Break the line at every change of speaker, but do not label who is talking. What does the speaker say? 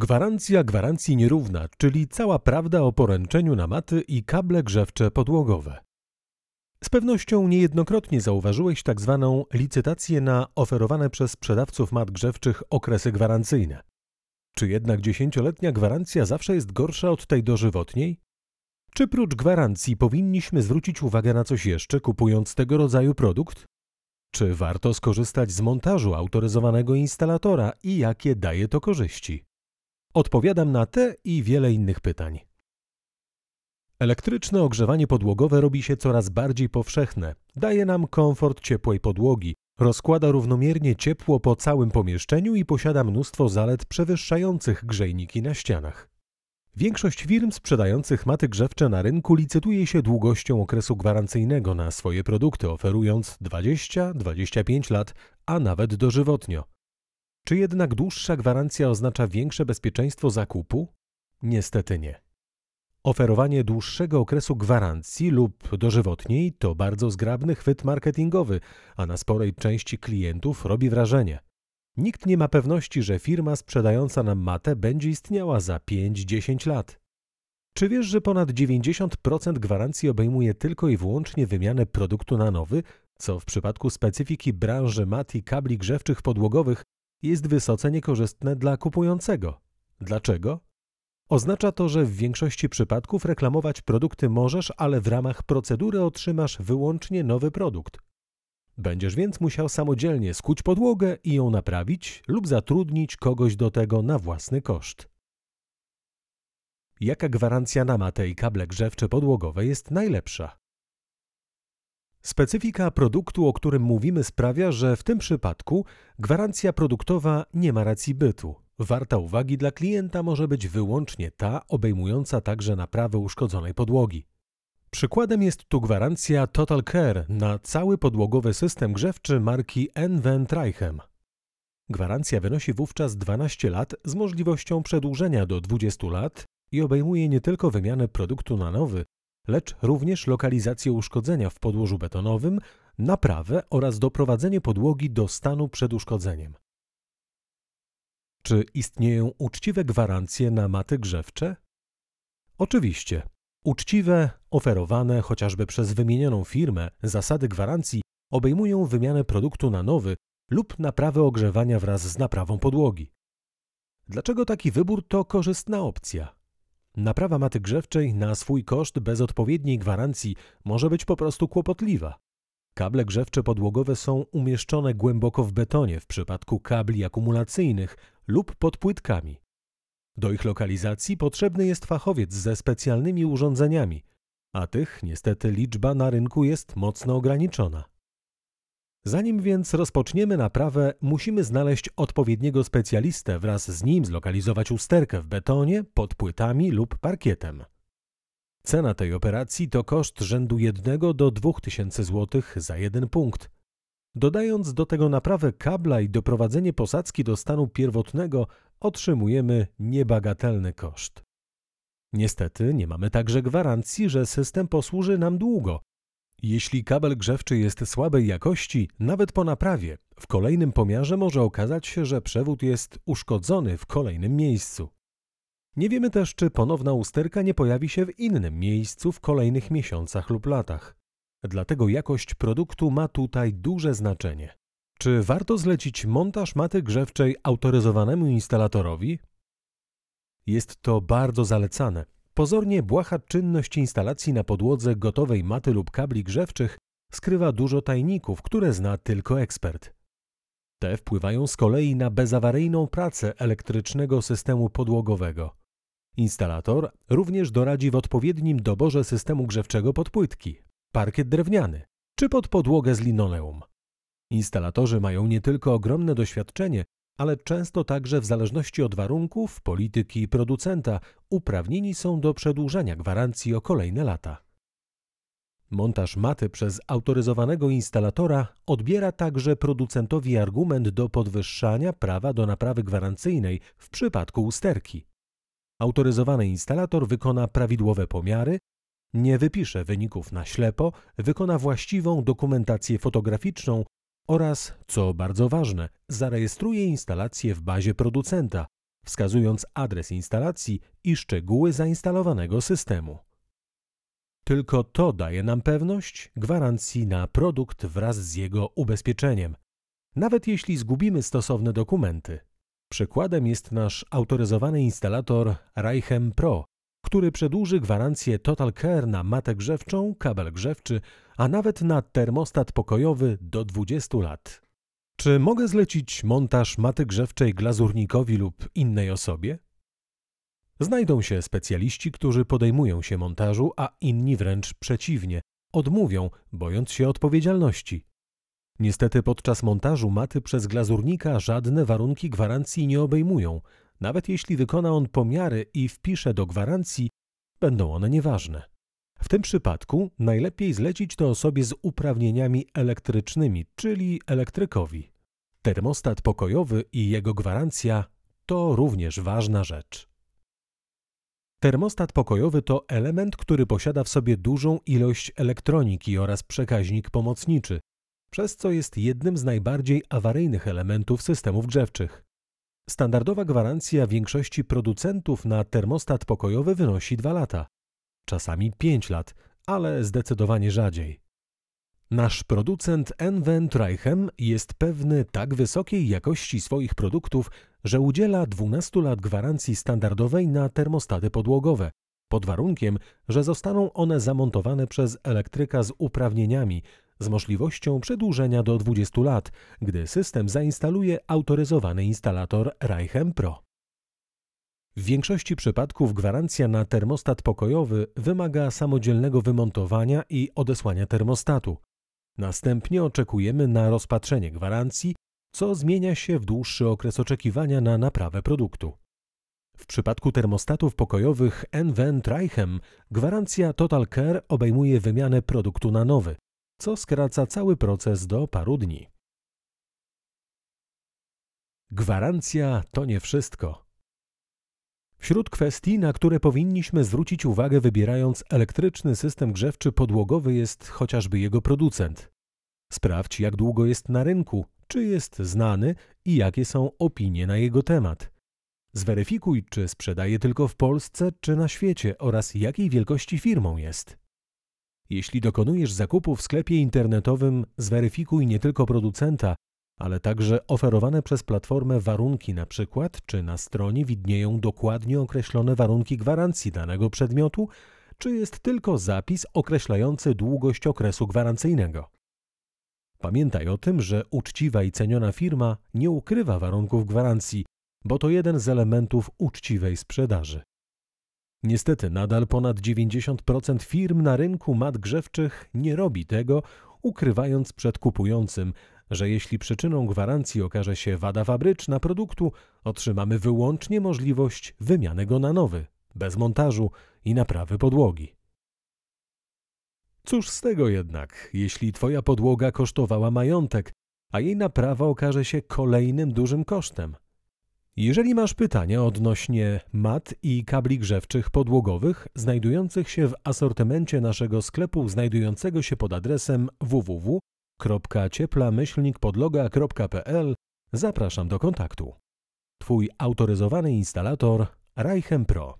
Gwarancja gwarancji nierówna, czyli cała prawda o poręczeniu na maty i kable grzewcze podłogowe. Z pewnością niejednokrotnie zauważyłeś tak zwaną licytację na oferowane przez sprzedawców mat grzewczych okresy gwarancyjne. Czy jednak dziesięcioletnia gwarancja zawsze jest gorsza od tej dożywotniej? Czy prócz gwarancji powinniśmy zwrócić uwagę na coś jeszcze, kupując tego rodzaju produkt? Czy warto skorzystać z montażu autoryzowanego instalatora i jakie daje to korzyści? Odpowiadam na te i wiele innych pytań. Elektryczne ogrzewanie podłogowe robi się coraz bardziej powszechne. Daje nam komfort ciepłej podłogi, rozkłada równomiernie ciepło po całym pomieszczeniu i posiada mnóstwo zalet przewyższających grzejniki na ścianach. Większość firm sprzedających maty grzewcze na rynku licytuje się długością okresu gwarancyjnego na swoje produkty, oferując 20-25 lat, a nawet dożywotnio. Czy jednak dłuższa gwarancja oznacza większe bezpieczeństwo zakupu? Niestety nie. Oferowanie dłuższego okresu gwarancji lub dożywotniej to bardzo zgrabny chwyt marketingowy, a na sporej części klientów robi wrażenie. Nikt nie ma pewności, że firma sprzedająca nam matę będzie istniała za 5-10 lat. Czy wiesz, że ponad 90% gwarancji obejmuje tylko i wyłącznie wymianę produktu na nowy, co w przypadku specyfiki branży mat i kabli grzewczych podłogowych jest wysoce niekorzystne dla kupującego? Dlaczego? Oznacza to, że w większości przypadków reklamować produkty możesz, ale w ramach procedury otrzymasz wyłącznie nowy produkt. Będziesz więc musiał samodzielnie skuć podłogę i ją naprawić lub zatrudnić kogoś do tego na własny koszt. Jaka gwarancja na matę i kable grzewcze podłogowe jest najlepsza? Specyfika produktu, o którym mówimy, sprawia, że w tym przypadku gwarancja produktowa nie ma racji bytu. Warta uwagi dla klienta może być wyłącznie ta obejmująca także naprawę uszkodzonej podłogi. Przykładem jest tu gwarancja Total Care na cały podłogowy system grzewczy marki Enven Trichem. Gwarancja wynosi wówczas 12 lat z możliwością przedłużenia do 20 lat i obejmuje nie tylko wymianę produktu na nowy, lecz również lokalizację uszkodzenia w podłożu betonowym, naprawę oraz doprowadzenie podłogi do stanu przed uszkodzeniem. Czy istnieją uczciwe gwarancje na maty grzewcze? Oczywiście. Uczciwe, oferowane chociażby przez wymienioną firmę zasady gwarancji obejmują wymianę produktu na nowy lub naprawę ogrzewania wraz z naprawą podłogi. Dlaczego taki wybór to korzystna opcja? Naprawa maty grzewczej na swój koszt bez odpowiedniej gwarancji może być po prostu kłopotliwa. Kable grzewcze podłogowe są umieszczone głęboko w betonie w przypadku kabli akumulacyjnych lub pod płytkami. Do ich lokalizacji potrzebny jest fachowiec ze specjalnymi urządzeniami, a tych niestety liczba na rynku jest mocno ograniczona. Zanim więc rozpoczniemy naprawę, musimy znaleźć odpowiedniego specjalistę, wraz z nim zlokalizować usterkę w betonie, pod płytami lub parkietem. Cena tej operacji to koszt rzędu 1 do 2000 zł za jeden punkt. Dodając do tego naprawę kabla i doprowadzenie posadzki do stanu pierwotnego, otrzymujemy niebagatelny koszt. Niestety nie mamy także gwarancji, że system posłuży nam długo. Jeśli kabel grzewczy jest słabej jakości, nawet po naprawie, w kolejnym pomiarze może okazać się, że przewód jest uszkodzony w kolejnym miejscu. Nie wiemy też, czy ponowna usterka nie pojawi się w innym miejscu w kolejnych miesiącach lub latach. Dlatego jakość produktu ma tutaj duże znaczenie. Czy warto zlecić montaż maty grzewczej autoryzowanemu instalatorowi? Jest to bardzo zalecane. Pozornie błaha czynność instalacji na podłodze gotowej maty lub kabli grzewczych skrywa dużo tajników, które zna tylko ekspert. Te wpływają z kolei na bezawaryjną pracę elektrycznego systemu podłogowego. Instalator również doradzi w odpowiednim doborze systemu grzewczego pod płytki, parkiet drewniany czy pod podłogę z linoleum. Instalatorzy mają nie tylko ogromne doświadczenie, ale często także w zależności od warunków, polityki i producenta uprawnieni są do przedłużania gwarancji o kolejne lata. Montaż maty przez autoryzowanego instalatora odbiera także producentowi argument do podwyższania prawa do naprawy gwarancyjnej w przypadku usterki. Autoryzowany instalator wykona prawidłowe pomiary, nie wypisze wyników na ślepo, wykona właściwą dokumentację fotograficzną oraz, co bardzo ważne, zarejestruje instalację w bazie producenta, wskazując adres instalacji i szczegóły zainstalowanego systemu. Tylko to daje nam pewność gwarancji na produkt wraz z jego ubezpieczeniem, nawet jeśli zgubimy stosowne dokumenty. Przykładem jest nasz autoryzowany instalator Reichem Pro, który przedłuży gwarancję Total Care na matę grzewczą, kabel grzewczy, a nawet na termostat pokojowy do 20 lat. Czy mogę zlecić montaż maty grzewczej glazurnikowi lub innej osobie? Znajdą się specjaliści, którzy podejmują się montażu, a inni wręcz przeciwnie, odmówią, bojąc się odpowiedzialności. Niestety podczas montażu maty przez glazurnika żadne warunki gwarancji nie obejmują. Nawet jeśli wykona on pomiary i wpisze do gwarancji, będą one nieważne. W tym przypadku najlepiej zlecić to osobie z uprawnieniami elektrycznymi, czyli elektrykowi. Termostat pokojowy i jego gwarancja to również ważna rzecz. Termostat pokojowy to element, który posiada w sobie dużą ilość elektroniki oraz przekaźnik pomocniczy, przez co jest jednym z najbardziej awaryjnych elementów systemów grzewczych. Standardowa gwarancja większości producentów na termostat pokojowy wynosi 2 lata, czasami 5 lat, ale zdecydowanie rzadziej. Nasz producent Enven Treichem jest pewny tak wysokiej jakości swoich produktów, że udziela 12 lat gwarancji standardowej na termostaty podłogowe, pod warunkiem, że zostaną one zamontowane przez elektryka z uprawnieniami, z możliwością przedłużenia do 20 lat, gdy system zainstaluje autoryzowany instalator Reichem Pro. W większości przypadków gwarancja na termostat pokojowy wymaga samodzielnego wymontowania i odesłania termostatu. Następnie oczekujemy na rozpatrzenie gwarancji, co zmienia się w dłuższy okres oczekiwania na naprawę produktu. W przypadku termostatów pokojowych NVN Treichem gwarancja Total Care obejmuje wymianę produktu na nowy, co skraca cały proces do paru dni. Gwarancja to nie wszystko. Wśród kwestii, na które powinniśmy zwrócić uwagę wybierając elektryczny system grzewczy podłogowy jest chociażby jego producent. Sprawdź, jak długo jest na rynku, czy jest znany i jakie są opinie na jego temat. Zweryfikuj, czy sprzedaje tylko w Polsce, czy na świecie oraz jakiej wielkości firmą jest. Jeśli dokonujesz zakupu w sklepie internetowym, zweryfikuj nie tylko producenta, ale także oferowane przez platformę warunki, na przykład czy na stronie widnieją dokładnie określone warunki gwarancji danego przedmiotu, czy jest tylko zapis określający długość okresu gwarancyjnego. Pamiętaj o tym, że uczciwa i ceniona firma nie ukrywa warunków gwarancji, bo to jeden z elementów uczciwej sprzedaży. Niestety nadal ponad 90% firm na rynku mat grzewczych nie robi tego, ukrywając przed kupującym, że jeśli przyczyną gwarancji okaże się wada fabryczna produktu, otrzymamy wyłącznie możliwość wymiany go na nowy, bez montażu i naprawy podłogi. Cóż z tego jednak, jeśli Twoja podłoga kosztowała majątek, a jej naprawa okaże się kolejnym dużym kosztem? Jeżeli masz pytania odnośnie mat i kabli grzewczych podłogowych znajdujących się w asortymencie naszego sklepu znajdującego się pod adresem www.cieplamyślnikpodloga.pl zapraszam do kontaktu. Twój autoryzowany instalator Reichem Pro